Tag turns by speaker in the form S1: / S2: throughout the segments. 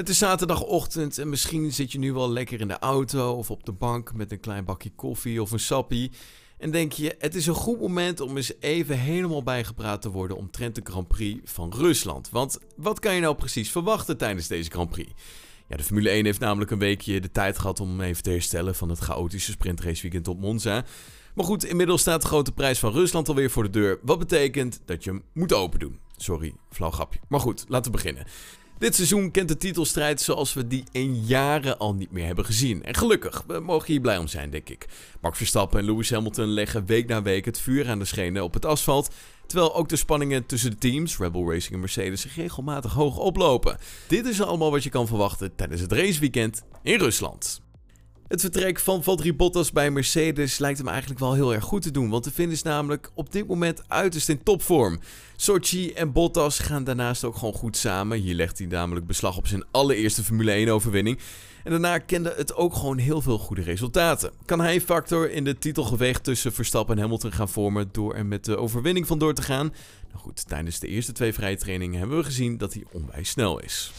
S1: Het is zaterdagochtend en misschien zit je nu wel lekker in de auto of op de bank met een klein bakje koffie of een sappie. En denk je, het is een goed moment om eens even helemaal bijgepraat te worden omtrent de Grand Prix van Rusland. Want wat kan je nou precies verwachten tijdens deze Grand Prix? Ja, de Formule 1 heeft namelijk een weekje de tijd gehad om even te herstellen van het chaotische sprintraceweekend op Monza. Maar goed, inmiddels staat de grote prijs van Rusland alweer voor de deur. Wat betekent dat je hem moet open doen. Sorry, flauw grapje. Maar goed, laten we beginnen. Dit seizoen kent de titelstrijd zoals we die in jaren al niet meer hebben gezien. En gelukkig, we mogen hier blij om zijn, denk ik. Max Verstappen en Lewis Hamilton leggen week na week het vuur aan de schenen op het asfalt. Terwijl ook de spanningen tussen de teams, Red Bull Racing en Mercedes, regelmatig hoog oplopen. Dit is allemaal wat je kan verwachten tijdens het raceweekend in Rusland. Het vertrek van Valtteri Bottas bij Mercedes lijkt hem eigenlijk wel heel erg goed te doen, want de Finn is namelijk op dit moment uiterst in topvorm. Sochi en Bottas gaan daarnaast ook gewoon goed samen. Hier legt hij namelijk beslag op zijn allereerste Formule 1 overwinning. En daarna kende het ook gewoon heel veel goede resultaten. Kan hij factor in de titelgevecht tussen Verstappen en Hamilton gaan vormen door er met de overwinning vandoor te gaan? Nou goed, tijdens de eerste twee vrije trainingen hebben we gezien dat hij onwijs snel is.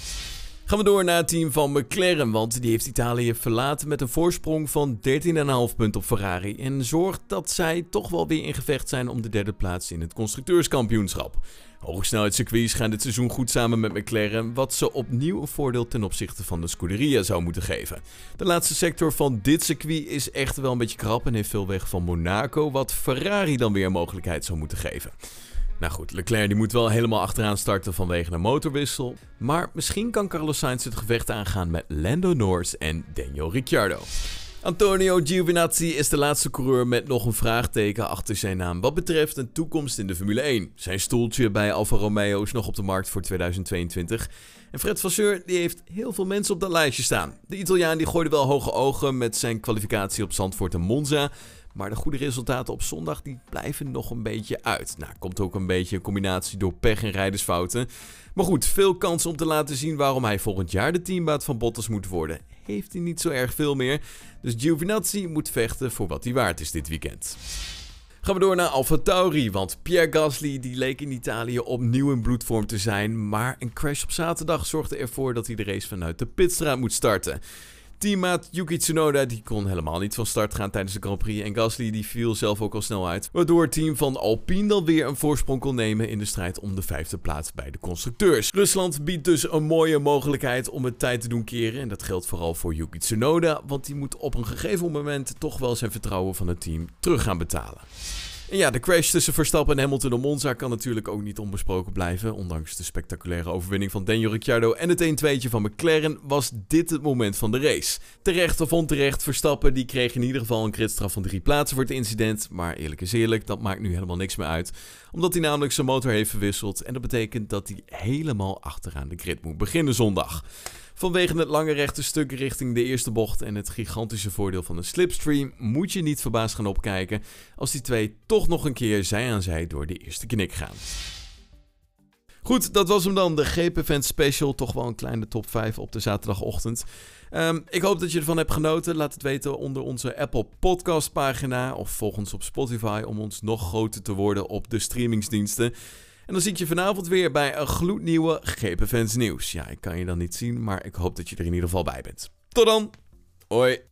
S1: Gaan we door naar het team van McLaren, want die heeft Italië verlaten met een voorsprong van 13,5 punten op Ferrari. En zorgt dat zij toch wel weer in gevecht zijn om de derde plaats in het constructeurskampioenschap. Hogesnelheidscircuits gaan dit seizoen goed samen met McLaren, wat ze opnieuw een voordeel ten opzichte van de Scuderia zou moeten geven. De laatste sector van dit circuit is echt wel een beetje krap en heeft veel weg van Monaco, wat Ferrari dan weer een mogelijkheid zou moeten geven. Nou goed, Leclerc die moet wel helemaal achteraan starten vanwege een motorwissel. Maar misschien kan Carlos Sainz het gevecht aangaan met Lando Norris en Daniel Ricciardo. Antonio Giovinazzi is de laatste coureur met nog een vraagteken achter zijn naam wat betreft een toekomst in de Formule 1. Zijn stoeltje bij Alfa Romeo is nog op de markt voor 2022. En Fred Vasseur die heeft heel veel mensen op dat lijstje staan. De Italiaan die gooide wel hoge ogen met zijn kwalificatie op Zandvoort en Monza. Maar de goede resultaten op zondag die blijven nog een beetje uit. Nou, komt ook een beetje een combinatie door pech en rijdersfouten. Maar goed, veel kansen om te laten zien waarom hij volgend jaar de teambaat van Bottas moet worden. Heeft hij niet zo erg veel meer. Dus Giovinazzi moet vechten voor wat hij waard is dit weekend. Gaan we door naar Alfa Tauri, want Pierre Gasly die leek in Italië opnieuw in bloedvorm te zijn, maar een crash op zaterdag zorgde ervoor dat hij de race vanuit de pitstraat moet starten. Teammaat Yuki Tsunoda die kon helemaal niet van start gaan tijdens de Grand Prix. En Gasly die viel zelf ook al snel uit. Waardoor het team van Alpine dan weer een voorsprong kon nemen in de strijd om de vijfde plaats bij de constructeurs. Rusland biedt dus een mooie mogelijkheid om het tijd te doen keren. En dat geldt vooral voor Yuki Tsunoda. Want die moet op een gegeven moment toch wel zijn vertrouwen van het team terug gaan betalen. En ja, de crash tussen Verstappen en Hamilton op Monza kan natuurlijk ook niet onbesproken blijven. Ondanks de spectaculaire overwinning van Daniel Ricciardo en het 1-2'tje van McLaren was dit het moment van de race. Terecht of onterecht, Verstappen die kreeg in ieder geval een gridstraf van drie plaatsen voor het incident. Maar eerlijk is eerlijk, dat maakt nu helemaal niks meer uit. Omdat hij namelijk zijn motor heeft verwisseld en dat betekent dat hij helemaal achteraan de grid moet beginnen zondag. Vanwege het lange rechte stuk richting de eerste bocht en het gigantische voordeel van de slipstream moet je niet verbaasd gaan opkijken als die twee toch nog een keer zij aan zij door de eerste knik gaan. Goed, dat was hem dan, de GP Event Special. Toch wel een kleine top 5 op de zaterdagochtend. Ehm, ik hoop dat je ervan hebt genoten. Laat het weten onder onze Apple Podcast pagina of volg ons op Spotify om ons nog groter te worden op de streamingsdiensten. En dan zie ik je vanavond weer bij een gloednieuwe GP Fans nieuws. Ja, ik kan je dan niet zien, maar ik hoop dat je er in ieder geval bij bent. Tot dan. Hoi.